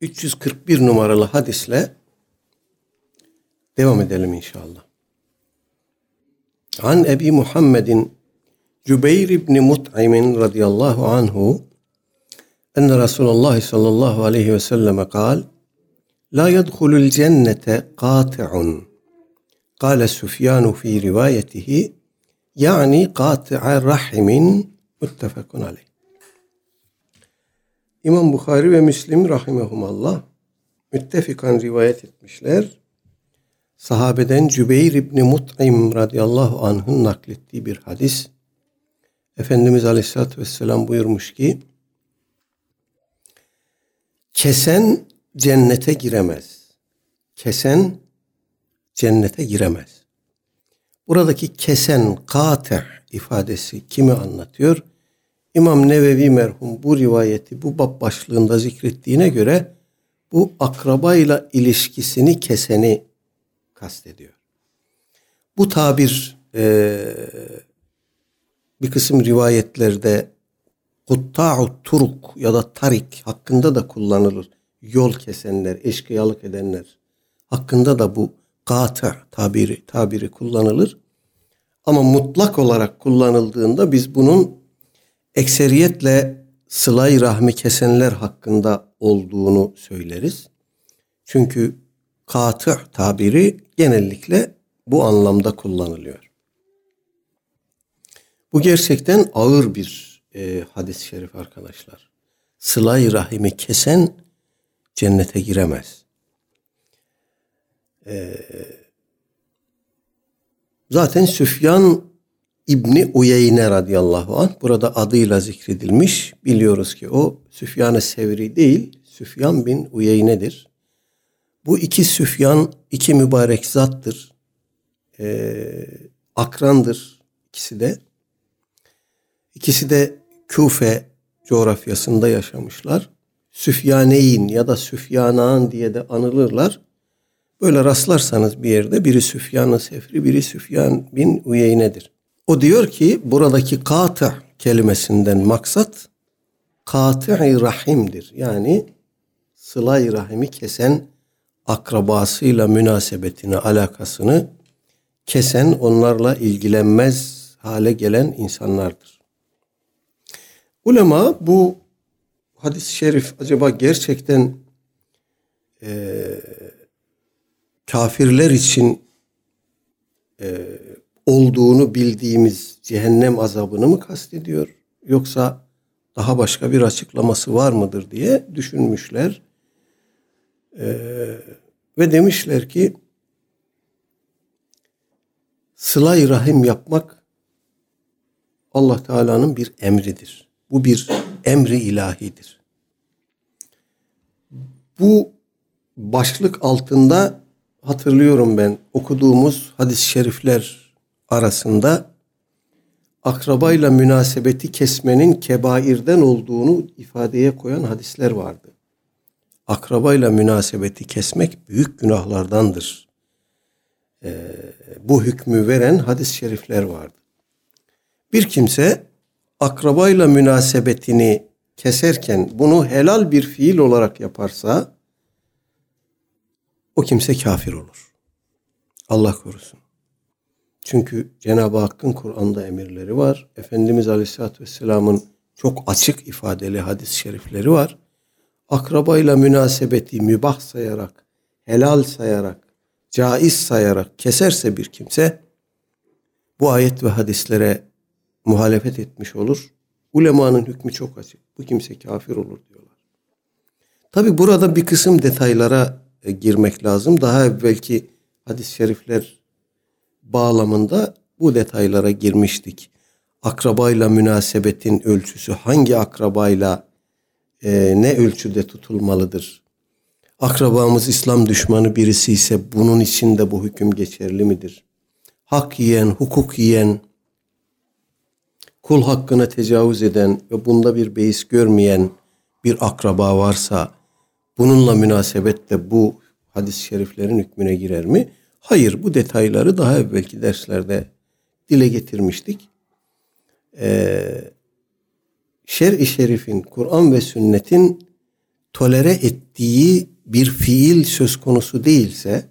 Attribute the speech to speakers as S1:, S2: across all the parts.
S1: 341 numaralı hadisle devam edelim inşallah. An Ebi Muhammedin Cübeyr ibn Mut'im radıyallahu anhu enne Resulullah sallallahu aleyhi ve selleme kal La yedhulul cennete qati'un Kale Süfyanu fi rivayetihi yani qati'a rahimin muttefakun aleyh. İmam Bukhari ve Müslim rahimehumallah müttefikan rivayet etmişler. Sahabeden Cübeyr İbni Mut'im radıyallahu anh'ın naklettiği bir hadis. Efendimiz Aleyhisselatü Vesselam buyurmuş ki Kesen cennete giremez. Kesen cennete giremez. Buradaki kesen, kate ifadesi kimi anlatıyor? İmam Nevevi merhum bu rivayeti bu bab başlığında zikrettiğine göre bu akrabayla ilişkisini keseni kastediyor. Bu tabir e, bir kısım rivayetlerde kutta'u turuk ya da tarik hakkında da kullanılır. Yol kesenler, eşkıyalık edenler hakkında da bu gata tabiri tabiri kullanılır. Ama mutlak olarak kullanıldığında biz bunun ekseriyetle sılay rahmi kesenler hakkında olduğunu söyleriz. Çünkü katı tabiri genellikle bu anlamda kullanılıyor. Bu gerçekten ağır bir e, hadis-i şerif arkadaşlar. Sılay rahimi kesen cennete giremez. E, zaten Süfyan İbni Uyeyne radıyallahu anh burada adıyla zikredilmiş. Biliyoruz ki o Süfyan-ı Sevri değil, Süfyan bin Uyeyne'dir. Bu iki Süfyan iki mübarek zattır. Ee, akrandır ikisi de. İkisi de Küfe coğrafyasında yaşamışlar. Süfyaneyn ya da Süfyanan diye de anılırlar. Böyle rastlarsanız bir yerde biri Süfyan-ı Sefri, biri Süfyan bin Uyeyne'dir. O diyor ki buradaki katı kelimesinden maksat katı rahimdir. Yani sılay rahimi kesen akrabasıyla münasebetini, alakasını kesen, onlarla ilgilenmez hale gelen insanlardır. Ulema bu hadis-i şerif acaba gerçekten e, kafirler için e, olduğunu bildiğimiz cehennem azabını mı kastediyor? Yoksa daha başka bir açıklaması var mıdır diye düşünmüşler. Ee, ve demişler ki sıla rahim yapmak Allah Teala'nın bir emridir. Bu bir emri ilahidir. Bu başlık altında hatırlıyorum ben okuduğumuz hadis-i şerifler arasında akrabayla münasebeti kesmenin kebairden olduğunu ifadeye koyan hadisler vardı. Akrabayla münasebeti kesmek büyük günahlardandır. Ee, bu hükmü veren hadis-i şerifler vardı. Bir kimse akrabayla münasebetini keserken bunu helal bir fiil olarak yaparsa o kimse kafir olur. Allah korusun. Çünkü Cenab-ı Hakk'ın Kur'an'da emirleri var. Efendimiz Aleyhisselatü Vesselam'ın çok açık ifadeli hadis-i şerifleri var. Akrabayla münasebeti mübah sayarak, helal sayarak, caiz sayarak keserse bir kimse bu ayet ve hadislere muhalefet etmiş olur. Ulemanın hükmü çok açık. Bu kimse kafir olur diyorlar. Tabi burada bir kısım detaylara e, girmek lazım. Daha evvelki hadis-i şerifler bağlamında bu detaylara girmiştik. Akrabayla münasebetin ölçüsü hangi akrabayla e, ne ölçüde tutulmalıdır? Akrabamız İslam düşmanı birisi ise bunun için de bu hüküm geçerli midir? Hak yiyen, hukuk yiyen, kul hakkına tecavüz eden ve bunda bir beis görmeyen bir akraba varsa bununla münasebetle bu hadis-i şeriflerin hükmüne girer mi? Hayır bu detayları daha evvelki derslerde dile getirmiştik. Ee, Şer-i Şerif'in, Kur'an ve sünnetin tolere ettiği bir fiil söz konusu değilse,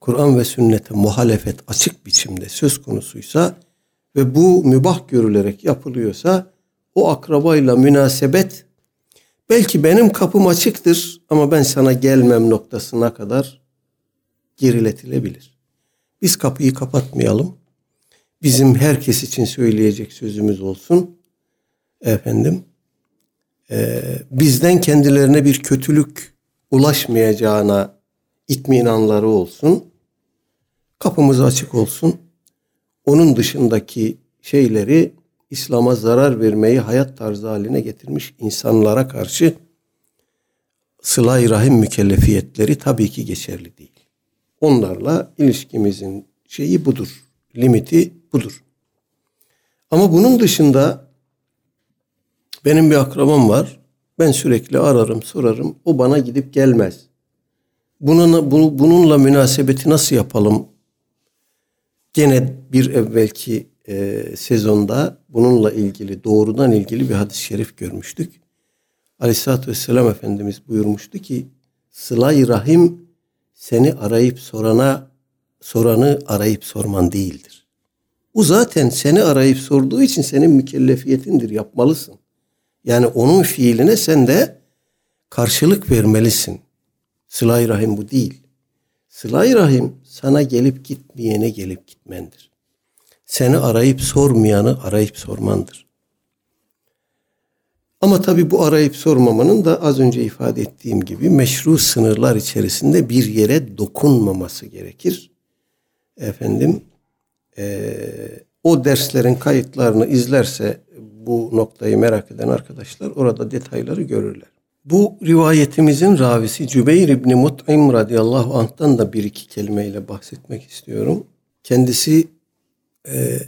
S1: Kur'an ve sünnete muhalefet açık biçimde söz konusuysa ve bu mübah görülerek yapılıyorsa o akrabayla münasebet belki benim kapım açıktır ama ben sana gelmem noktasına kadar geriletilebilir. Biz kapıyı kapatmayalım. Bizim herkes için söyleyecek sözümüz olsun. Efendim, e, bizden kendilerine bir kötülük ulaşmayacağına itminanları olsun. Kapımız açık olsun. Onun dışındaki şeyleri İslam'a zarar vermeyi hayat tarzı haline getirmiş insanlara karşı sıla rahim mükellefiyetleri tabii ki geçerli değil. Onlarla ilişkimizin şeyi budur. Limiti budur. Ama bunun dışında benim bir akrabam var. Ben sürekli ararım, sorarım. O bana gidip gelmez. Bunun, bununla münasebeti nasıl yapalım? Gene bir evvelki e, sezonda bununla ilgili doğrudan ilgili bir hadis-i şerif görmüştük. Aleyhisselatü Vesselam Efendimiz buyurmuştu ki Sıla-i Rahim seni arayıp sorana soranı arayıp sorman değildir. Bu zaten seni arayıp sorduğu için senin mükellefiyetindir, yapmalısın. Yani onun fiiline sen de karşılık vermelisin. Sıla-i Rahim bu değil. Sıla-i Rahim sana gelip gitmeyene gelip gitmendir. Seni arayıp sormayanı arayıp sormandır. Ama tabii bu arayıp sormamanın da az önce ifade ettiğim gibi meşru sınırlar içerisinde bir yere dokunmaması gerekir. Efendim e, o derslerin kayıtlarını izlerse bu noktayı merak eden arkadaşlar orada detayları görürler. Bu rivayetimizin ravisi Cübeyr İbni Mut'im radıyallahu anh'tan da bir iki kelimeyle bahsetmek istiyorum. Kendisi e,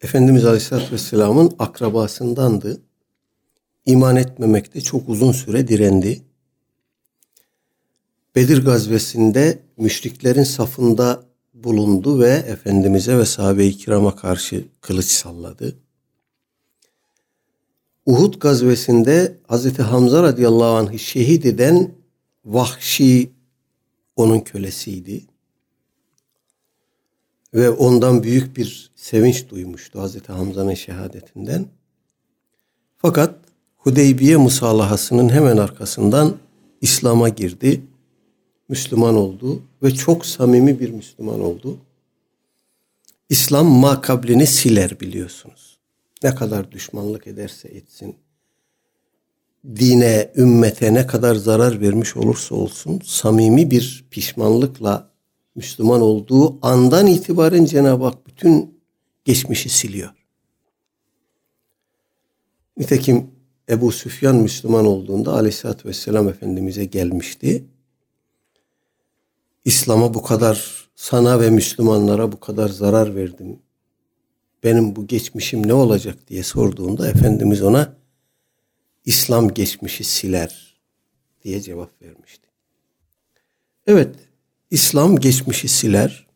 S1: Efendimiz Aleyhisselatü Vesselam'ın akrabasındandı. İman etmemekte çok uzun süre direndi. Bedir gazvesinde müşriklerin safında bulundu ve Efendimiz'e ve sahabe-i kirama karşı kılıç salladı. Uhud gazvesinde Hazreti Hamza radıyallahu anh'ı şehit eden Vahşi onun kölesiydi. Ve ondan büyük bir sevinç duymuştu Hazreti Hamza'nın şehadetinden. Fakat Hudeybiye musalahasının hemen arkasından İslam'a girdi. Müslüman oldu ve çok samimi bir Müslüman oldu. İslam makablini siler biliyorsunuz. Ne kadar düşmanlık ederse etsin, dine, ümmete ne kadar zarar vermiş olursa olsun samimi bir pişmanlıkla Müslüman olduğu andan itibaren Cenab-ı Hak bütün geçmişi siliyor. Nitekim Ebu Süfyan Müslüman olduğunda Aleyhisselatü Vesselam Efendimiz'e gelmişti. İslam'a bu kadar sana ve Müslümanlara bu kadar zarar verdim. Benim bu geçmişim ne olacak diye sorduğunda Efendimiz ona İslam geçmişi siler diye cevap vermişti. Evet, İslam geçmişi siler.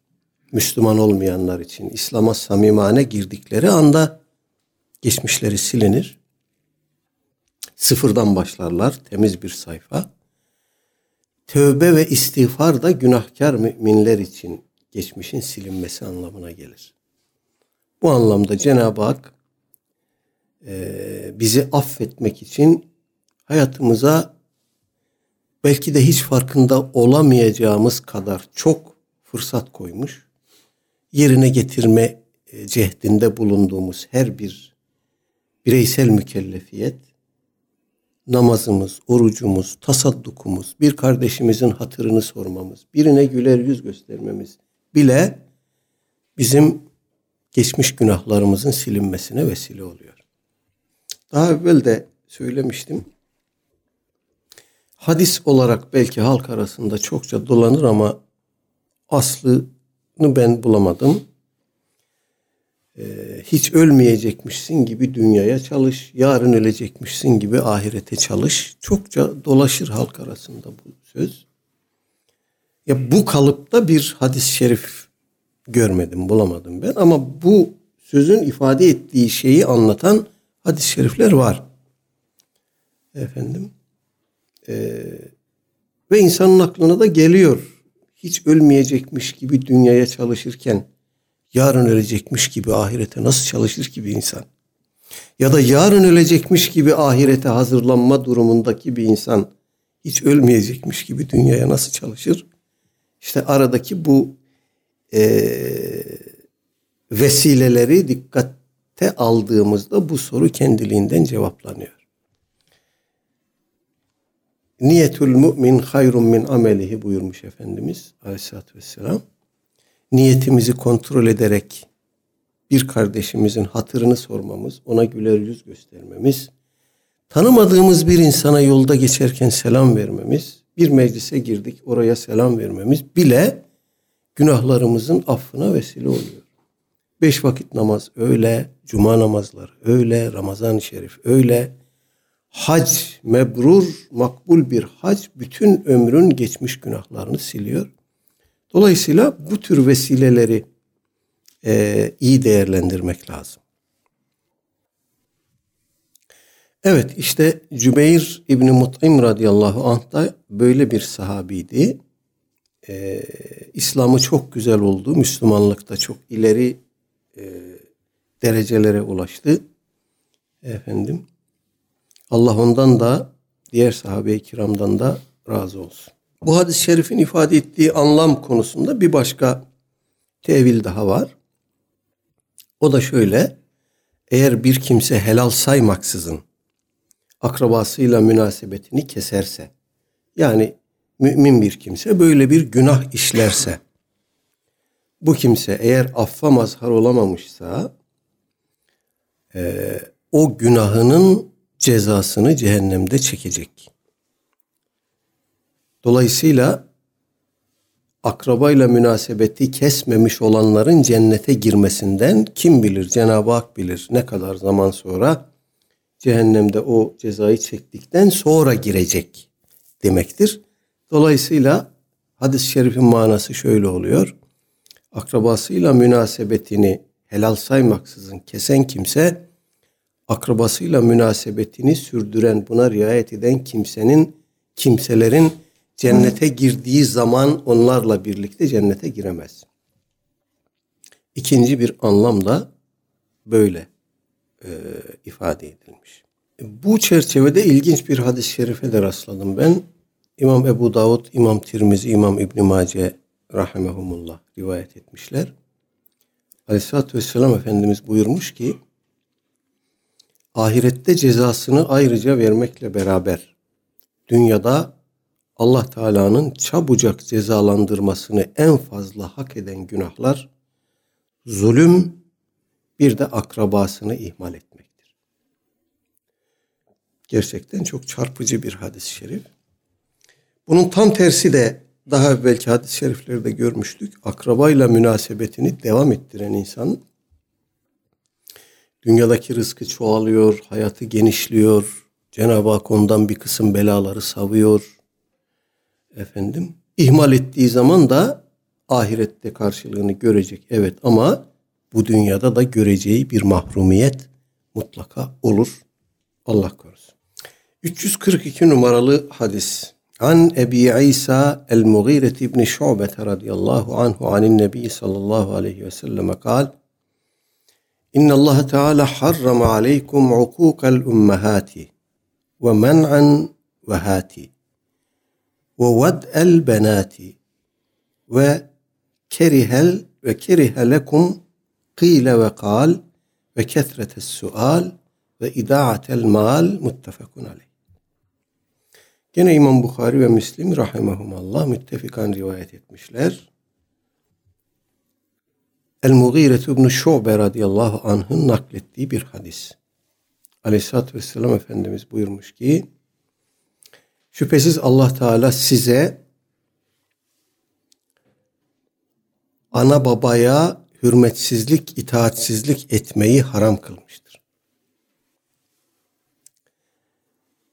S1: Müslüman olmayanlar için İslam'a samimane girdikleri anda geçmişleri silinir. Sıfırdan başlarlar, temiz bir sayfa. Tövbe ve istiğfar da günahkar müminler için geçmişin silinmesi anlamına gelir. Bu anlamda Cenab-ı Hak e, bizi affetmek için hayatımıza belki de hiç farkında olamayacağımız kadar çok fırsat koymuş. Yerine getirme e, cehdinde bulunduğumuz her bir bireysel mükellefiyet namazımız, orucumuz, tasaddukumuz, bir kardeşimizin hatırını sormamız, birine güler yüz göstermemiz bile bizim geçmiş günahlarımızın silinmesine vesile oluyor. Daha evvel de söylemiştim. Hadis olarak belki halk arasında çokça dolanır ama aslını ben bulamadım. Ee, hiç ölmeyecekmişsin gibi dünyaya çalış, yarın ölecekmişsin gibi ahirete çalış. Çokça dolaşır halk arasında bu söz. Ya bu kalıpta bir hadis-i şerif görmedim, bulamadım ben ama bu sözün ifade ettiği şeyi anlatan hadis-i şerifler var. Efendim. Ee, ve insanın aklına da geliyor. Hiç ölmeyecekmiş gibi dünyaya çalışırken yarın ölecekmiş gibi ahirete nasıl çalışır ki bir insan? Ya da yarın ölecekmiş gibi ahirete hazırlanma durumundaki bir insan hiç ölmeyecekmiş gibi dünyaya nasıl çalışır? İşte aradaki bu e, vesileleri dikkate aldığımızda bu soru kendiliğinden cevaplanıyor. Niyetül mümin hayrun min amelihi buyurmuş Efendimiz Aleyhisselatü Vesselam. Niyetimizi kontrol ederek bir kardeşimizin hatırını sormamız, ona güler yüz göstermemiz, tanımadığımız bir insana yolda geçerken selam vermemiz, bir meclise girdik oraya selam vermemiz bile günahlarımızın affına vesile oluyor. Beş vakit namaz öyle, cuma namazları öyle, Ramazan-ı Şerif öyle, hac mebrur, makbul bir hac bütün ömrün geçmiş günahlarını siliyor. Dolayısıyla bu tür vesileleri e, iyi değerlendirmek lazım. Evet işte Cübeyr İbni Mut'im radıyallahu anh da böyle bir sahabiydi. Ee, İslam'ı çok güzel oldu. Müslümanlıkta çok ileri e, derecelere ulaştı. Efendim Allah ondan da diğer sahabe-i kiramdan da razı olsun. Bu hadis-i şerifin ifade ettiği anlam konusunda bir başka tevil daha var. O da şöyle. Eğer bir kimse helal saymaksızın akrabasıyla münasebetini keserse yani mümin bir kimse böyle bir günah işlerse bu kimse eğer affa mazhar olamamışsa e, o günahının cezasını cehennemde çekecek. Dolayısıyla akrabayla münasebeti kesmemiş olanların cennete girmesinden kim bilir Cenab-ı Hak bilir ne kadar zaman sonra cehennemde o cezayı çektikten sonra girecek demektir. Dolayısıyla hadis-i şerifin manası şöyle oluyor. Akrabasıyla münasebetini helal saymaksızın kesen kimse akrabasıyla münasebetini sürdüren, buna riayet eden kimsenin, kimselerin cennete girdiği zaman onlarla birlikte cennete giremez. İkinci bir anlam da böyle e, ifade edilmiş. Bu çerçevede ilginç bir hadis-i şerife de rastladım ben. İmam Ebu Davud, İmam Tirmizi, İmam İbn Mace rahimehumullah rivayet etmişler. Aleyhisselatü Vesselam Efendimiz buyurmuş ki ahirette cezasını ayrıca vermekle beraber dünyada Allah Teala'nın çabucak cezalandırmasını en fazla hak eden günahlar zulüm bir de akrabasını ihmal etmektir. Gerçekten çok çarpıcı bir hadis-i şerif. Bunun tam tersi de daha belki hadis-i şeriflerde görmüştük. Akrabayla münasebetini devam ettiren insan dünyadaki rızkı çoğalıyor, hayatı genişliyor. Cenab-ı Hak ondan bir kısım belaları savuyor. Efendim, ihmal ettiği zaman da ahirette karşılığını görecek. Evet ama bu dünyada da göreceği bir mahrumiyet mutlaka olur. Allah korusun. 342 numaralı hadis. An Ebi İsa el-Mughire ibn Şu'be radıyallahu anhu anin Nebi sallallahu aleyhi ve selleme kal. İnna Allah Teala harrama aleykum ukukal ummahati ve men'an ve hati ved'el benati ve kerihel ve kerihe lekum kıyle ve kal ve kethretes sual ve idaatel mal muttefakun aleyh. Gene İmam Bukhari ve Müslim rahimahumallah müttefikan rivayet etmişler. El-Mughire ibn Şu'be radıyallahu anh'ın naklettiği bir hadis. Aleyhisselatü Vesselam Efendimiz buyurmuş ki şüphesiz Allah Teala size ana babaya hürmetsizlik, itaatsizlik etmeyi haram kılmıştır.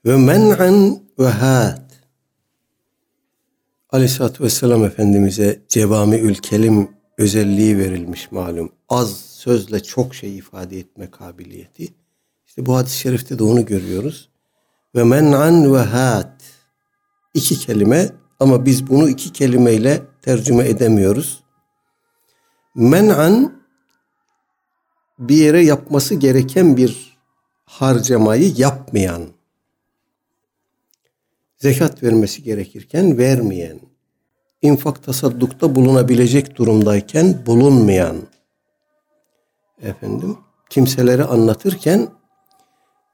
S1: Ve men'an ve had. Aleyhisselatü Vesselam Efendimiz'e cevami ülkelim özelliği verilmiş malum. Az sözle çok şey ifade etme kabiliyeti. İşte bu hadis-i şerifte de onu görüyoruz. ve men'an ve hat. İki kelime ama biz bunu iki kelimeyle tercüme edemiyoruz. Men'an bir yere yapması gereken bir harcamayı yapmayan, zekat vermesi gerekirken vermeyen, infak tasaddukta bulunabilecek durumdayken bulunmayan, efendim kimseleri anlatırken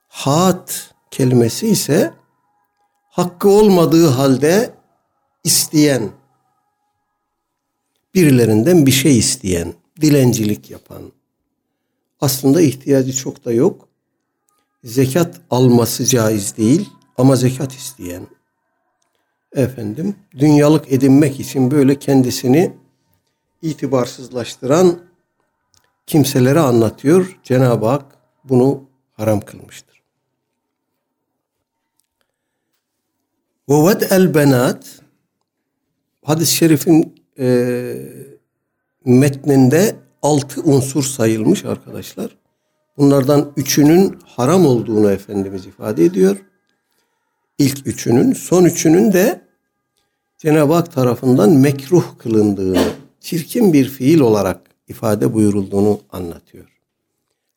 S1: hat kelimesi ise hakkı olmadığı halde isteyen, birilerinden bir şey isteyen, dilencilik yapan, aslında ihtiyacı çok da yok. Zekat alması caiz değil ama zekat isteyen, efendim dünyalık edinmek için böyle kendisini itibarsızlaştıran kimselere anlatıyor. Cenab-ı Hak bunu haram kılmıştır. Ve el benat hadis-i şerifin e, metninde altı unsur sayılmış arkadaşlar. Bunlardan üçünün haram olduğunu Efendimiz ifade ediyor. İlk üçünün, son üçünün de Cenab-ı Hak tarafından mekruh kılındığını, çirkin bir fiil olarak ifade buyurulduğunu anlatıyor.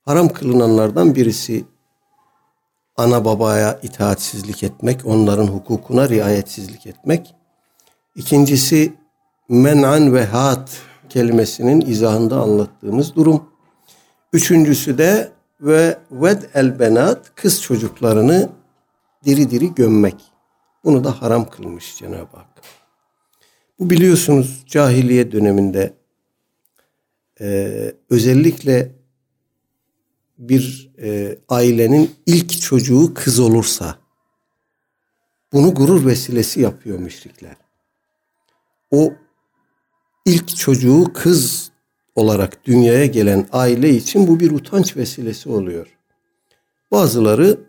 S1: Haram kılınanlardan birisi ana babaya itaatsizlik etmek, onların hukukuna riayetsizlik etmek. İkincisi men'an ve hat kelimesinin izahında anlattığımız durum. Üçüncüsü de ve ved el benat kız çocuklarını diri diri gömmek. Bunu da haram kılmış Cenab-ı Hak. Bu biliyorsunuz cahiliye döneminde e, özellikle bir e, ailenin ilk çocuğu kız olursa bunu gurur vesilesi yapıyor müşrikler. O ilk çocuğu kız olarak dünyaya gelen aile için bu bir utanç vesilesi oluyor. Bazıları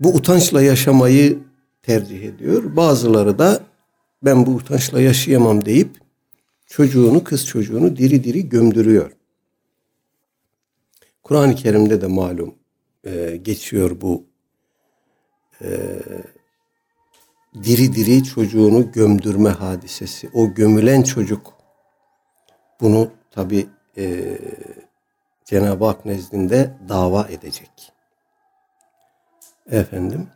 S1: bu utançla yaşamayı tercih ediyor. Bazıları da ben bu utançla yaşayamam deyip çocuğunu, kız çocuğunu diri diri gömdürüyor. Kur'an-ı Kerim'de de malum e, geçiyor bu e, diri diri çocuğunu gömdürme hadisesi. O gömülen çocuk bunu tabi e, Cenab-ı Hak nezdinde dava edecek. Efendim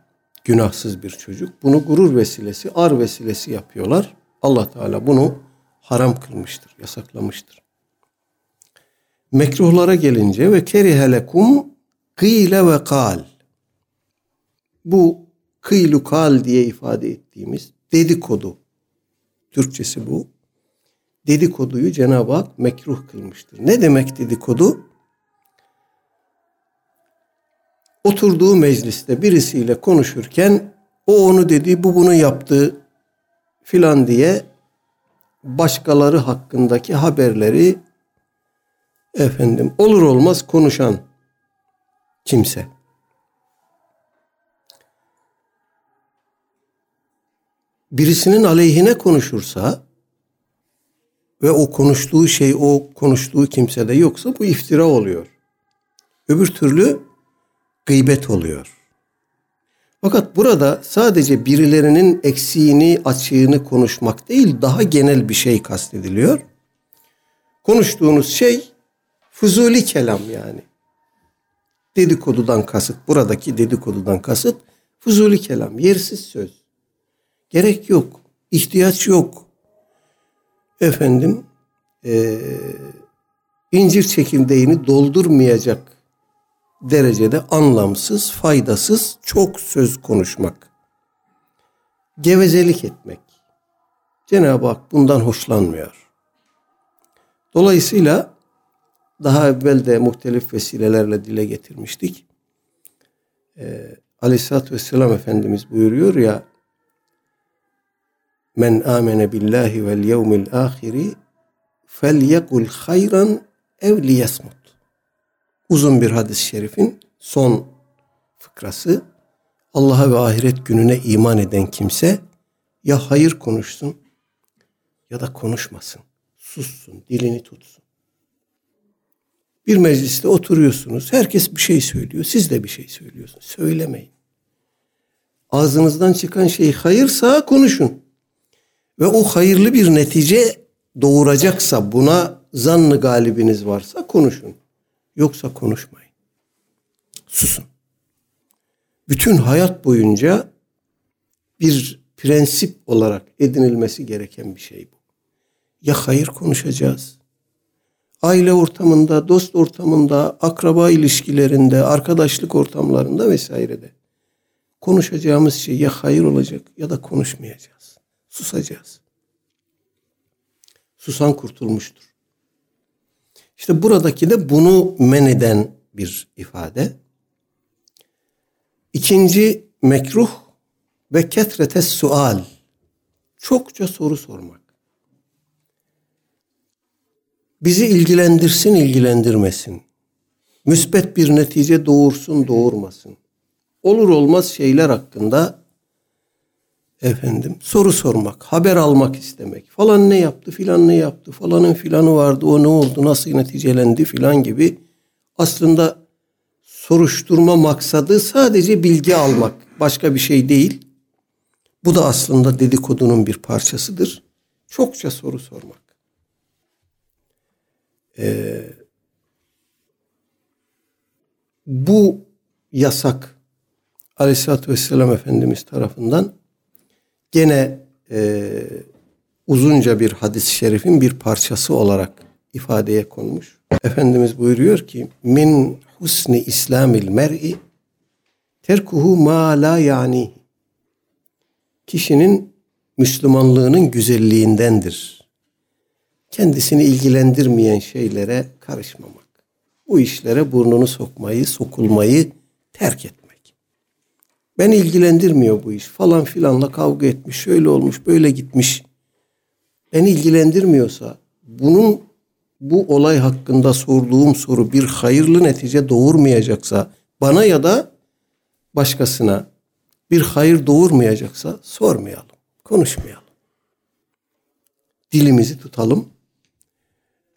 S1: günahsız bir çocuk. Bunu gurur vesilesi, ar vesilesi yapıyorlar. Allah Teala bunu haram kılmıştır, yasaklamıştır. Mekruhlara gelince ve kerihelekum kıyle ve kal. Bu kıylu kal diye ifade ettiğimiz dedikodu. Türkçesi bu. Dedikoduyu Cenab-ı Hak mekruh kılmıştır. Ne demek dedikodu? Oturduğu mecliste birisiyle konuşurken o onu dedi, bu bunu yaptı filan diye başkaları hakkındaki haberleri efendim olur olmaz konuşan kimse. birisinin aleyhine konuşursa ve o konuştuğu şey o konuştuğu kimsede yoksa bu iftira oluyor. Öbür türlü gıybet oluyor. Fakat burada sadece birilerinin eksiğini, açığını konuşmak değil, daha genel bir şey kastediliyor. Konuştuğunuz şey fuzuli kelam yani. Dedikodudan kasıt, buradaki dedikodudan kasıt fuzuli kelam, yersiz söz. Gerek yok. ihtiyaç yok. Efendim e, incir çekirdeğini doldurmayacak derecede anlamsız, faydasız çok söz konuşmak. Gevezelik etmek. Cenab-ı Hak bundan hoşlanmıyor. Dolayısıyla daha evvel de muhtelif vesilelerle dile getirmiştik. Ee, Aleyhisselatü Vesselam Efendimiz buyuruyor ya Men amene billahi vel yevmil ahiri felyekul hayran ev liyasmut. Uzun bir hadis-i şerifin son fıkrası Allah'a ve ahiret gününe iman eden kimse ya hayır konuşsun ya da konuşmasın. Sussun, dilini tutsun. Bir mecliste oturuyorsunuz. Herkes bir şey söylüyor. Siz de bir şey söylüyorsunuz. Söylemeyin. ağzınızdan çıkan şey hayırsa konuşun. Ve o hayırlı bir netice doğuracaksa buna zannı galibiniz varsa konuşun. Yoksa konuşmayın. Susun. Bütün hayat boyunca bir prensip olarak edinilmesi gereken bir şey bu. Ya hayır konuşacağız. Aile ortamında, dost ortamında, akraba ilişkilerinde, arkadaşlık ortamlarında vesairede. Konuşacağımız şey ya hayır olacak ya da konuşmayacağız. Susacağız. Susan kurtulmuştur. İşte buradaki de bunu men eden bir ifade. İkinci mekruh ve ketretes sual. Çokça soru sormak. Bizi ilgilendirsin, ilgilendirmesin. Müsbet bir netice doğursun, doğurmasın. Olur olmaz şeyler hakkında efendim soru sormak, haber almak istemek. Falan ne yaptı, filan ne yaptı, falanın filanı vardı, o ne oldu, nasıl neticelendi filan gibi. Aslında soruşturma maksadı sadece bilgi almak, başka bir şey değil. Bu da aslında dedikodunun bir parçasıdır. Çokça soru sormak. Ee, bu yasak Aleyhisselatü Vesselam Efendimiz tarafından gene e, uzunca bir hadis-i şerifin bir parçası olarak ifadeye konmuş. Efendimiz buyuruyor ki min husni islamil mer'i terkuhu ma la yani kişinin Müslümanlığının güzelliğindendir. Kendisini ilgilendirmeyen şeylere karışmamak. Bu işlere burnunu sokmayı, sokulmayı terk etmek. Ben ilgilendirmiyor bu iş. Falan filanla kavga etmiş, şöyle olmuş, böyle gitmiş. Ben ilgilendirmiyorsa bunun bu olay hakkında sorduğum soru bir hayırlı netice doğurmayacaksa bana ya da başkasına bir hayır doğurmayacaksa sormayalım, konuşmayalım. Dilimizi tutalım.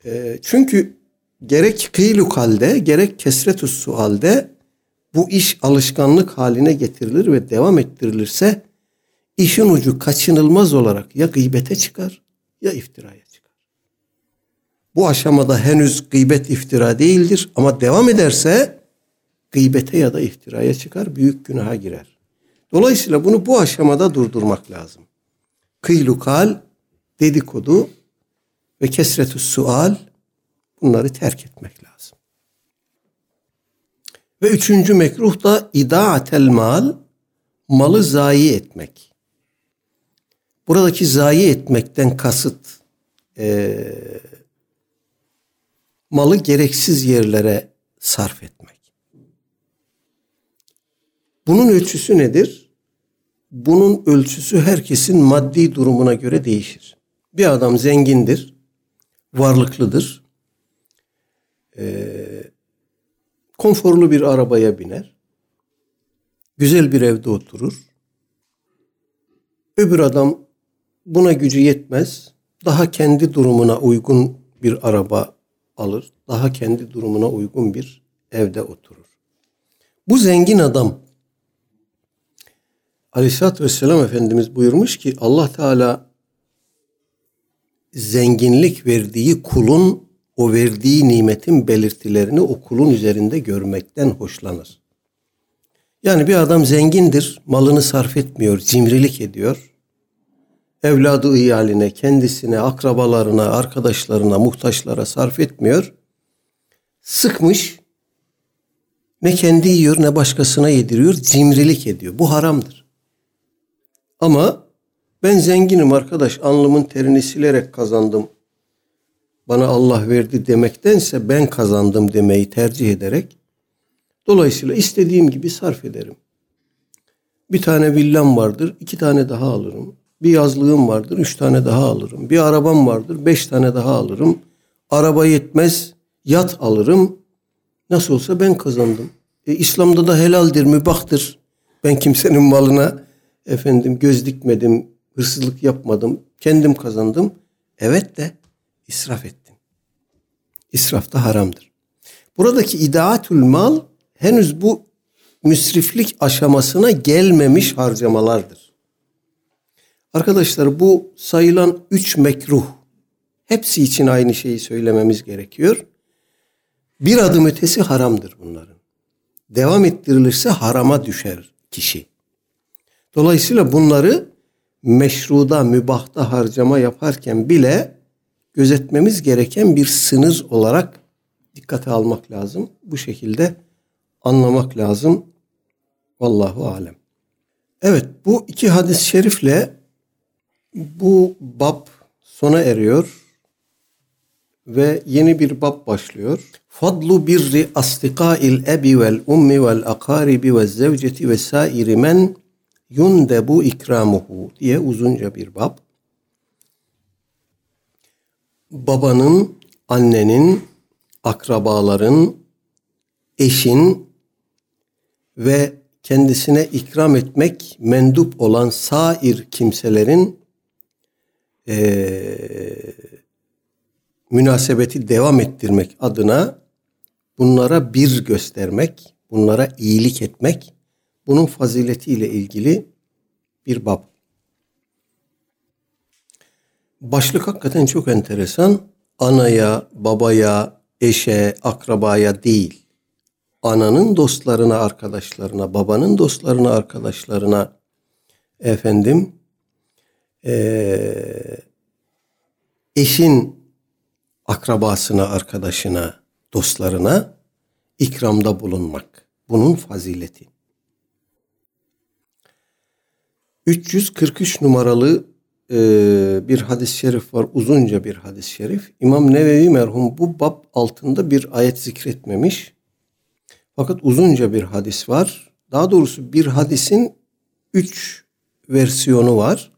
S1: E, çünkü gerek kıylu kalde gerek kesretü sualde bu iş alışkanlık haline getirilir ve devam ettirilirse işin ucu kaçınılmaz olarak ya gıybete çıkar ya iftiraya çıkar. Bu aşamada henüz gıybet iftira değildir ama devam ederse gıybete ya da iftiraya çıkar, büyük günaha girer. Dolayısıyla bunu bu aşamada durdurmak lazım. Kıylukal, dedikodu ve kesretü sual bunları terk etmek lazım. Ve üçüncü mekruh da idaatel mal, malı zayi etmek. Buradaki zayi etmekten kasıt e, malı gereksiz yerlere sarf etmek. Bunun ölçüsü nedir? Bunun ölçüsü herkesin maddi durumuna göre değişir. Bir adam zengindir, varlıklıdır, ee, konforlu bir arabaya biner, güzel bir evde oturur. Öbür adam buna gücü yetmez, daha kendi durumuna uygun bir araba alır, daha kendi durumuna uygun bir evde oturur. Bu zengin adam Aleyhisselatü Vesselam Efendimiz buyurmuş ki Allah Teala zenginlik verdiği kulun o verdiği nimetin belirtilerini o kulun üzerinde görmekten hoşlanır. Yani bir adam zengindir, malını sarf etmiyor, cimrilik ediyor. Evladı iyaline, kendisine, akrabalarına, arkadaşlarına, muhtaçlara sarf etmiyor. Sıkmış, ne kendi yiyor ne başkasına yediriyor, cimrilik ediyor. Bu haramdır. Ama ben zenginim arkadaş alnımın terini silerek kazandım. Bana Allah verdi demektense ben kazandım demeyi tercih ederek dolayısıyla istediğim gibi sarf ederim. Bir tane villam vardır, iki tane daha alırım. Bir yazlığım vardır, üç tane daha alırım. Bir arabam vardır, beş tane daha alırım. Araba yetmez, yat alırım. Nasıl olsa ben kazandım. E, İslam'da da helaldir, mübahtır. Ben kimsenin malına efendim göz dikmedim, hırsızlık yapmadım, kendim kazandım. Evet de israf ettim. İsraf da haramdır. Buradaki idaatül mal henüz bu müsriflik aşamasına gelmemiş harcamalardır. Arkadaşlar bu sayılan üç mekruh hepsi için aynı şeyi söylememiz gerekiyor. Bir adım ötesi haramdır bunların. Devam ettirilirse harama düşer kişi. Dolayısıyla bunları meşruda, mübahta harcama yaparken bile gözetmemiz gereken bir sınır olarak dikkate almak lazım. Bu şekilde anlamak lazım. Vallahu alem. Evet bu iki hadis-i şerifle bu bab sona eriyor ve yeni bir bab başlıyor. Fadlu birri astikail ebi vel ummi vel akaribi ve zevceti ve sairi men yundebu ikramuhu diye uzunca bir bab. Babanın, annenin, akrabaların, eşin ve kendisine ikram etmek mendup olan sair kimselerin e, münasebeti devam ettirmek adına bunlara bir göstermek, bunlara iyilik etmek, bunun faziletiyle ilgili bir bab. Başlık hakikaten çok enteresan. Anaya, babaya, eşe, akrabaya değil. Ananın dostlarına, arkadaşlarına, babanın dostlarına, arkadaşlarına efendim ee, eşin akrabasına, arkadaşına, dostlarına ikramda bulunmak. Bunun fazileti. 343 numaralı e, bir hadis-i şerif var. Uzunca bir hadis-i şerif. İmam Nevevi merhum bu bab altında bir ayet zikretmemiş. Fakat uzunca bir hadis var. Daha doğrusu bir hadisin üç versiyonu var.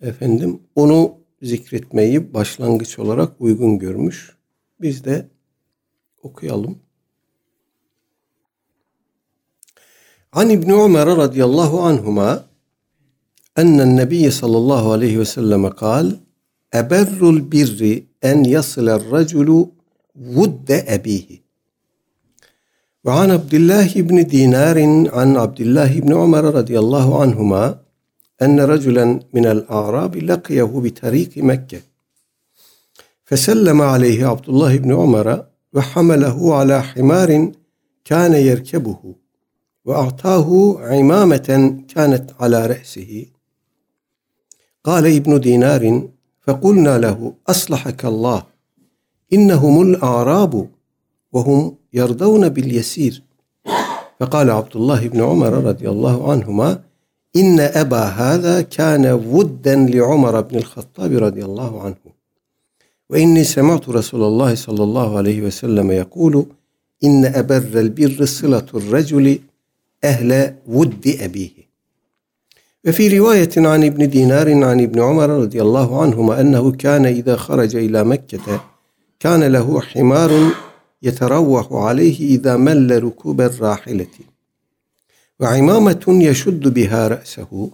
S1: Efendim onu zikretmeyi başlangıç olarak uygun görmüş. Biz de okuyalım. An İbni Ömer radıyallahu anhuma ennen nebiye sallallahu aleyhi ve selleme kal eberrul birri en yasıler raculu vudde ebihi. Ve an Abdullah ibn Dinarin an Abdullah ibn Ömer radıyallahu anhuma enne raculen minel a'rabi lakiyehu bi tariki Mekke. فسلم عليه عبد الله بن عمر وحمله على حمار كان يركبه وأعطاه عمامة كانت على رأسه قال ابن دينار فقلنا له أصلحك الله إنهم الأعراب وهم يرضون باليسير فقال عبد الله بن عمر رضي الله عنهما إن أبا هذا كان ودا لعمر بن الخطاب رضي الله عنه وإني سمعت رسول الله صلى الله عليه وسلم يقول إن أبر البر صلة الرجل أهل ود أبيه. وفي رواية عن ابن دينار عن ابن عمر رضي الله عنهما أنه كان إذا خرج إلى مكة كان له حمار يتروح عليه إذا مل ركوب الراحلة. وعمامة يشد بها رأسه.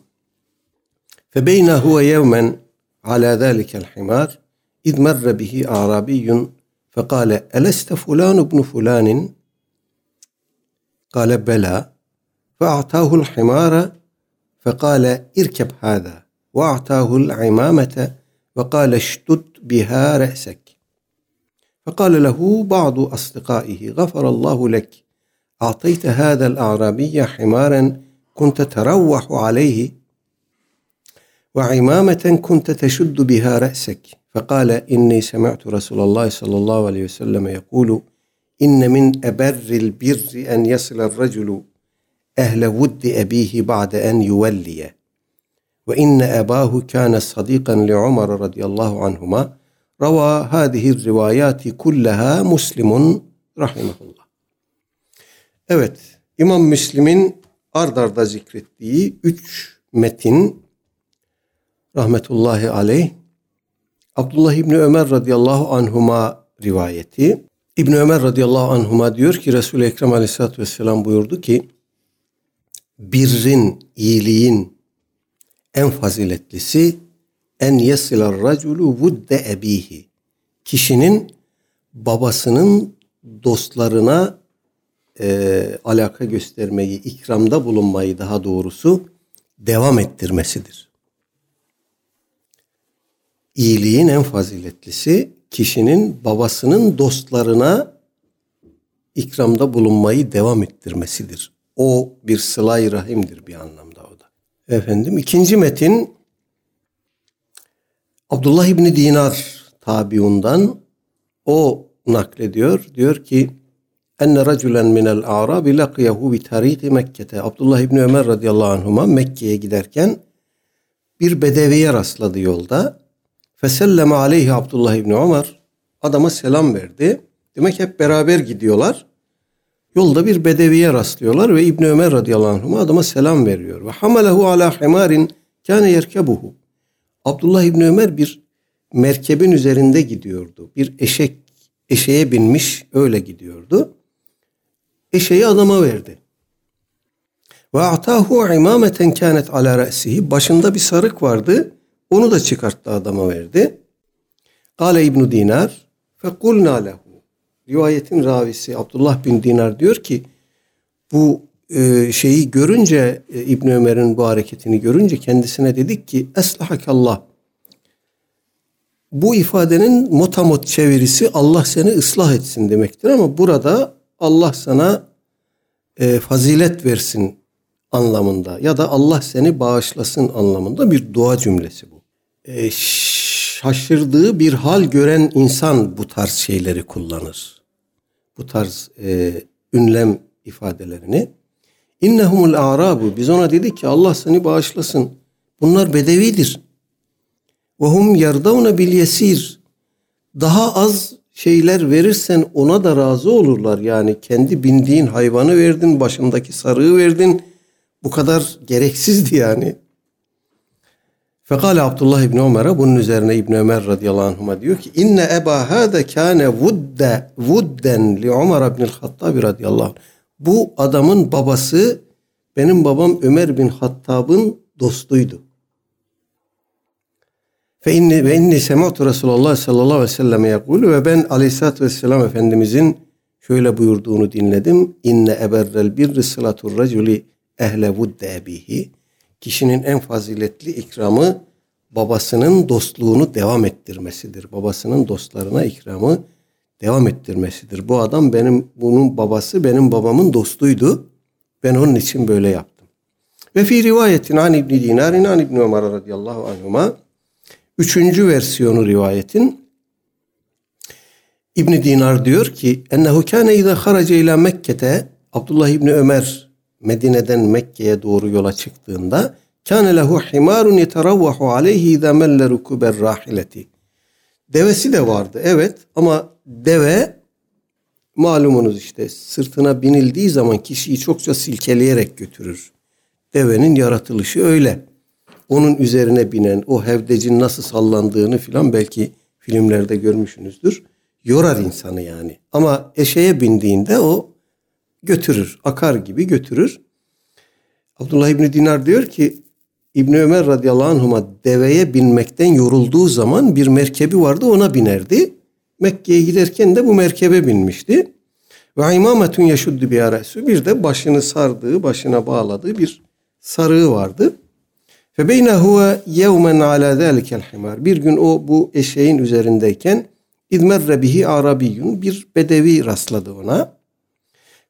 S1: فبين هو يوما على ذلك الحمار إذ مر به أعرابي فقال ألست فلان ابن فلان؟ قال بلى. فأعطاه الحمار فقال اركب هذا وأعطاه العمامة وقال اشتد بها رأسك. فقال له بعض أصدقائه غفر الله لك أعطيت هذا الأعرابي حمارا كنت تروح عليه وعمامة كنت تشد بها رأسك. فقال إني سمعت رسول الله صلى الله عليه وسلم يقول إن من أبر البر أن يصل الرجل ehle vuddi ebihi ba'de en yuvelliye. Ve inne ebahu kâne sadikan li Umar radıyallahu anhuma. Rava hâzihi rivayati kullaha muslimun rahimahullah. Evet, İmam Müslim'in ard arda zikrettiği üç metin rahmetullahi aleyh Abdullah İbni Ömer radıyallahu anhuma rivayeti. İbni Ömer radıyallahu anhuma diyor ki Resul-i Ekrem aleyhissalatü vesselam buyurdu ki birrin, iyiliğin en faziletlisi en yesiler raculu vudde ebihi. Kişinin babasının dostlarına e, alaka göstermeyi, ikramda bulunmayı daha doğrusu devam ettirmesidir. İyiliğin en faziletlisi kişinin babasının dostlarına ikramda bulunmayı devam ettirmesidir. O bir sılay rahimdir bir anlamda o da. Efendim ikinci metin Abdullah İbni Dinar tabiundan o naklediyor. Diyor ki enne raculen minel a'rabi laqiyahu bi tariki Mekke'te. Abdullah İbni Ömer radıyallahu anhuma Mekke'ye giderken bir bedeviye rastladı yolda. Feselleme aleyhi Abdullah İbni Ömer. Adama selam verdi. Demek hep beraber gidiyorlar. Yolda bir bedeviye rastlıyorlar ve İbni Ömer radıyallahu anhuma adama selam veriyor. Ve hamalehu ala himarin kâne yerkebuhu. Abdullah İbni Ömer bir merkebin üzerinde gidiyordu. Bir eşek eşeğe binmiş öyle gidiyordu. Eşeği adama verdi. Ve atahu imameten kânet ala re'sihi. Başında bir sarık vardı. Onu da çıkarttı adama verdi. Kale İbn Dinar fekulna lehu. Rivayetin ravisi Abdullah bin Dinar diyor ki bu e, şeyi görünce e, İbn Ömer'in bu hareketini görünce kendisine dedik ki eslahakallah. Bu ifadenin motamot çevirisi Allah seni ıslah etsin demektir ama burada Allah sana e, fazilet versin anlamında ya da Allah seni bağışlasın anlamında bir dua cümlesi bu. E, şaşırdığı bir hal gören insan bu tarz şeyleri kullanır. Bu tarz e, ünlem ifadelerini. İnnehumul a'rabu. Biz ona dedik ki Allah seni bağışlasın. Bunlar bedevidir. Ve hum yerdavne bil yesir. Daha az şeyler verirsen ona da razı olurlar. Yani kendi bindiğin hayvanı verdin, başındaki sarığı verdin. Bu kadar gereksizdi yani. Fekale Abdullah İbni Ömer'e bunun üzerine İbni Ömer radıyallahu anhuma diyor ki inne eba hâde kâne vudde vudden li Ömer ibnil Hattab radıyallahu anh. Bu adamın babası benim babam Ömer bin Hattab'ın dostuydu. Fe inni ve inni sematu Resulullah sallallahu aleyhi ve sellem yakulu ve ben aleyhissalatü vesselam Efendimizin şöyle buyurduğunu dinledim. İnne eberrel birri sılatur raculi ehle vudde ebihi. Kişinin en faziletli ikramı babasının dostluğunu devam ettirmesidir. Babasının dostlarına ikramı devam ettirmesidir. Bu adam benim bunun babası benim babamın dostuydu. Ben onun için böyle yaptım. Ve fi rivayetin an İbni Dinarin an İbni Ömer radıyallahu anhuma üçüncü versiyonu rivayetin İbni Dinar diyor ki ennehu kâne izâ harace ila Mekke'te Abdullah İbni Ömer Medine'den Mekke'ye doğru yola çıktığında kâne lehu himarun yeteravvahu aleyhi izâ melle rukuber rahileti Devesi de vardı evet ama deve malumunuz işte sırtına binildiği zaman kişiyi çokça silkeleyerek götürür. Devenin yaratılışı öyle. Onun üzerine binen o hevdecin nasıl sallandığını filan belki filmlerde görmüşsünüzdür. Yorar insanı yani. Ama eşeğe bindiğinde o götürür. Akar gibi götürür. Abdullah İbni Dinar diyor ki İbni Ömer radıyallahu anhuma deveye binmekten yorulduğu zaman bir merkebi vardı ona binerdi. Mekke'ye giderken de bu merkebe binmişti. Ve imametun yaşuddu bir arası. Bir de başını sardığı, başına bağladığı bir sarığı vardı. Fe beyne huve yevmen ala zâlikel himar. Bir gün o bu eşeğin üzerindeyken İzmerre bihi arabiyyun bir bedevi rastladı ona.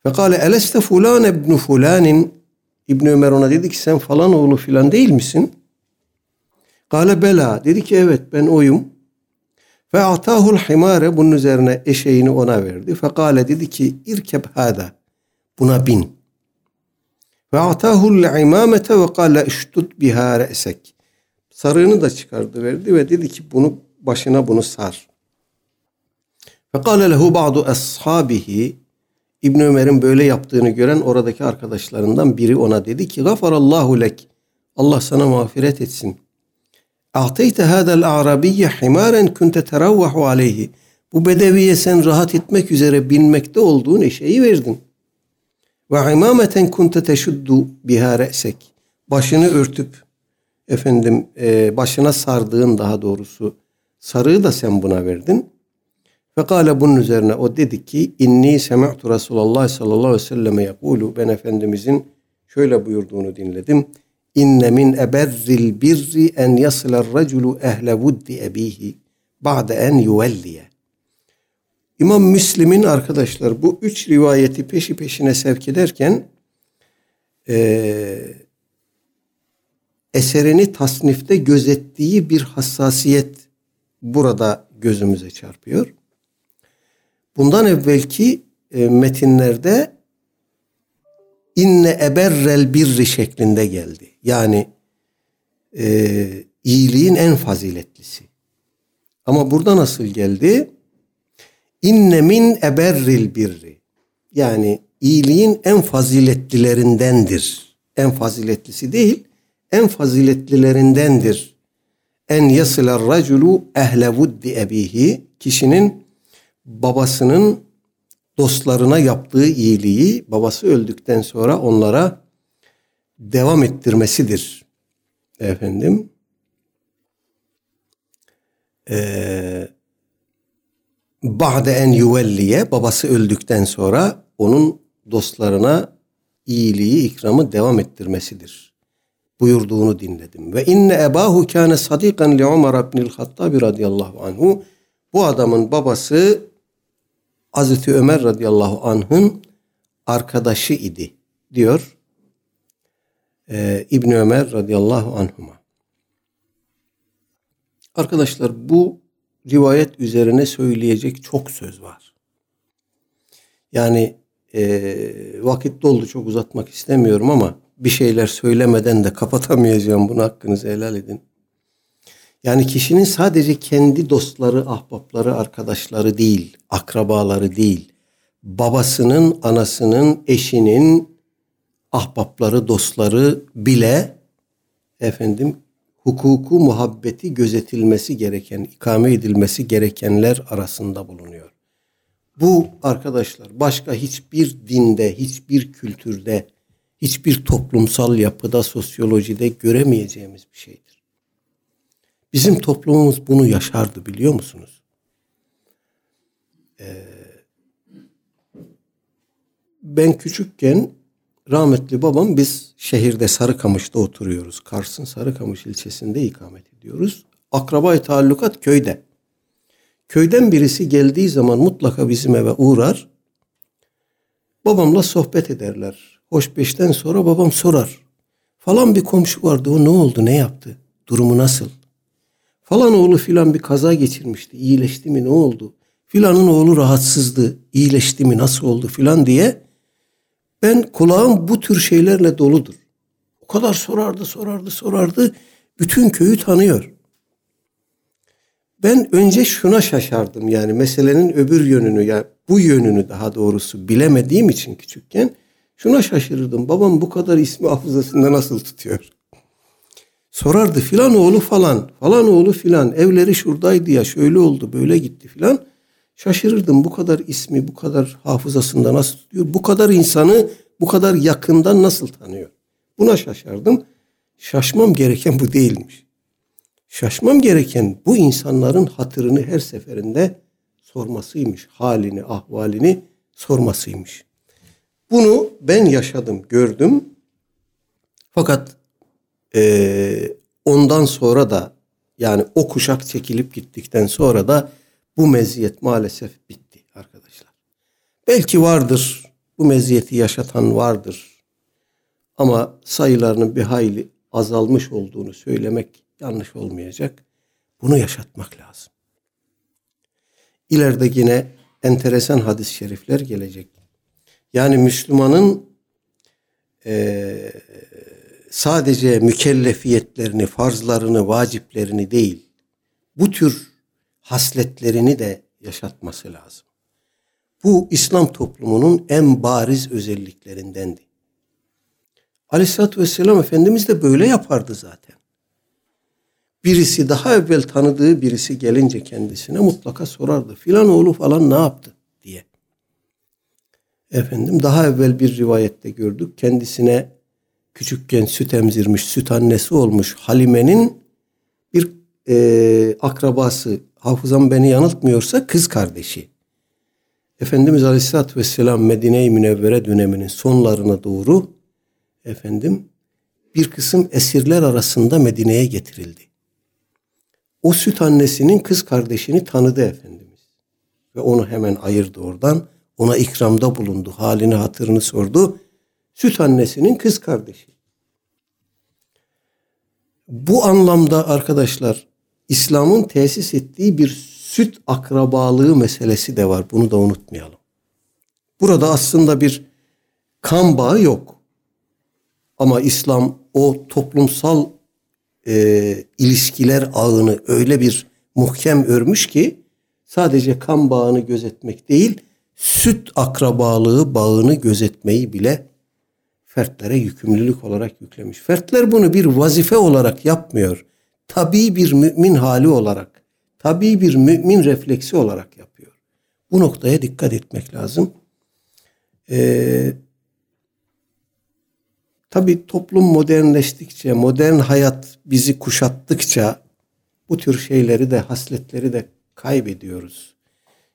S1: Ve kâle eleste fulan ibnu fulanin İbn Ömer ona dedi ki sen falan oğlu filan değil misin? Kale bela. Dedi ki evet ben oyum. Ve atahul himare bunun üzerine eşeğini ona verdi. Fekale dedi ki irkeb hada. Buna bin. Ve atahul imamete ve kale iştut biha re'sek. Sarığını da çıkardı verdi ve dedi ki bunu başına bunu sar. Fekale lehu ba'du ashabihi İbn Ömer'in böyle yaptığını gören oradaki arkadaşlarından biri ona dedi ki gafarallahu lek. Allah sana mağfiret etsin. A'teyte hadal arabiyye himaren kunte teravvahu aleyhi. Bu bedeviye sen rahat etmek üzere binmekte olduğun eşeği verdin. Ve imameten kunte teşuddu biha re'sek. Başını örtüp efendim e, başına sardığın daha doğrusu sarığı da sen buna verdin. Fekale bunun üzerine o dedi ki inni semi'tu Resulullah sallallahu aleyhi ve selleme yakulu ben Efendimizin şöyle buyurduğunu dinledim. İnne min eberril birri en yasılar raculu ehle vuddi ebihi ba'de en yuvelliye. İmam Müslim'in arkadaşlar bu üç rivayeti peşi peşine sevk ederken e, eserini tasnifte gözettiği bir hassasiyet burada gözümüze çarpıyor. Bundan evvelki e, metinlerde inne eberrel birri şeklinde geldi. Yani e, iyiliğin en faziletlisi. Ama burada nasıl geldi? İnne min eberril birri. Yani iyiliğin en faziletlilerindendir. En faziletlisi değil, en faziletlilerindendir. En yasılar raculu ehle vuddi ebihi. Kişinin babasının dostlarına yaptığı iyiliği babası öldükten sonra onlara devam ettirmesidir. Efendim. Ee, Ba'de en yuvelliye babası öldükten sonra onun dostlarına iyiliği, ikramı devam ettirmesidir. Buyurduğunu dinledim. Ve inne ebahu kâne sadikan li Umar ibnil Hattabi radıyallahu anhu. Bu adamın babası Hazreti Ömer radıyallahu anh'ın arkadaşı idi diyor ee, İbn Ömer radıyallahu anhuma. Arkadaşlar bu rivayet üzerine söyleyecek çok söz var. Yani e, vakit doldu çok uzatmak istemiyorum ama bir şeyler söylemeden de kapatamayacağım bunu hakkınızı helal edin. Yani kişinin sadece kendi dostları, ahbapları, arkadaşları değil, akrabaları değil, babasının, anasının, eşinin ahbapları, dostları bile efendim hukuku, muhabbeti gözetilmesi gereken, ikame edilmesi gerekenler arasında bulunuyor. Bu arkadaşlar başka hiçbir dinde, hiçbir kültürde, hiçbir toplumsal yapıda, sosyolojide göremeyeceğimiz bir şeydir. Bizim toplumumuz bunu yaşardı biliyor musunuz? Ee, ben küçükken rahmetli babam biz şehirde Sarıkamış'ta oturuyoruz. Kars'ın Sarıkamış ilçesinde ikamet ediyoruz. Akraba taallukat köyde. Köyden birisi geldiği zaman mutlaka bizim eve uğrar. Babamla sohbet ederler. Hoş beşten sonra babam sorar. Falan bir komşu vardı o ne oldu ne yaptı? Durumu nasıl? Falan oğlu filan bir kaza geçirmişti. İyileşti mi ne oldu? Filanın oğlu rahatsızdı. İyileşti mi nasıl oldu filan diye ben kulağım bu tür şeylerle doludur. O kadar sorardı, sorardı, sorardı. Bütün köyü tanıyor. Ben önce şuna şaşardım yani meselenin öbür yönünü ya yani bu yönünü daha doğrusu bilemediğim için küçükken şuna şaşırırdım. Babam bu kadar ismi hafızasında nasıl tutuyor? Sorardı filan oğlu falan, falan oğlu filan, evleri şuradaydı ya şöyle oldu böyle gitti filan. Şaşırırdım bu kadar ismi bu kadar hafızasında nasıl tutuyor? Bu kadar insanı bu kadar yakından nasıl tanıyor? Buna şaşardım. Şaşmam gereken bu değilmiş. Şaşmam gereken bu insanların hatırını her seferinde sormasıymış. Halini, ahvalini sormasıymış. Bunu ben yaşadım, gördüm. Fakat e, ondan sonra da yani o kuşak çekilip gittikten sonra da bu meziyet maalesef bitti arkadaşlar. Belki vardır bu meziyeti yaşatan vardır. Ama sayılarının bir hayli azalmış olduğunu söylemek yanlış olmayacak. Bunu yaşatmak lazım. İleride yine enteresan hadis-i şerifler gelecek. Yani Müslümanın e, sadece mükellefiyetlerini, farzlarını, vaciplerini değil, bu tür hasletlerini de yaşatması lazım. Bu İslam toplumunun en bariz özelliklerindendi. Aleyhisselatü Vesselam Efendimiz de böyle yapardı zaten. Birisi daha evvel tanıdığı birisi gelince kendisine mutlaka sorardı. Filan oğlu falan ne yaptı diye. Efendim daha evvel bir rivayette gördük. Kendisine küçükken süt emzirmiş, süt annesi olmuş Halime'nin bir e, akrabası hafızam beni yanıltmıyorsa kız kardeşi. Efendimiz Aleyhisselatü Vesselam Medine-i Münevvere döneminin sonlarına doğru efendim bir kısım esirler arasında Medine'ye getirildi. O süt annesinin kız kardeşini tanıdı Efendimiz. Ve onu hemen ayırdı oradan. Ona ikramda bulundu. Halini hatırını sordu. Süt annesinin kız kardeşi. Bu anlamda arkadaşlar İslam'ın tesis ettiği bir süt akrabalığı meselesi de var. Bunu da unutmayalım. Burada aslında bir kan bağı yok. Ama İslam o toplumsal e, ilişkiler ağını öyle bir muhkem örmüş ki sadece kan bağını gözetmek değil, süt akrabalığı bağını gözetmeyi bile fertlere yükümlülük olarak yüklemiş. Fertler bunu bir vazife olarak yapmıyor. Tabii bir mümin hali olarak, tabii bir mümin refleksi olarak yapıyor. Bu noktaya dikkat etmek lazım. Ee, tabii toplum modernleştikçe, modern hayat bizi kuşattıkça bu tür şeyleri de, hasletleri de kaybediyoruz.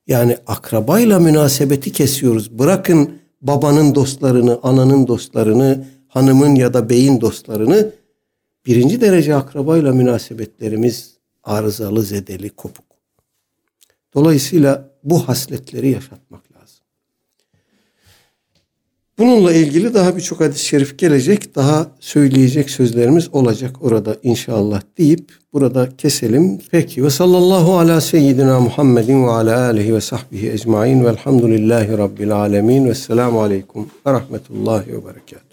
S1: Yani akrabayla münasebeti kesiyoruz. Bırakın babanın dostlarını, ananın dostlarını, hanımın ya da beyin dostlarını birinci derece akrabayla münasebetlerimiz arızalı, zedeli, kopuk. Dolayısıyla bu hasletleri yaşatmak. Bununla ilgili daha birçok hadis-i şerif gelecek. Daha söyleyecek sözlerimiz olacak orada inşallah deyip burada keselim. Peki ve sallallahu ala seyyidina Muhammedin ve ala alihi ve sahbihi ecmain velhamdülillahi rabbil alemin ve selamu aleyküm ve rahmetullahi ve berekatuhu.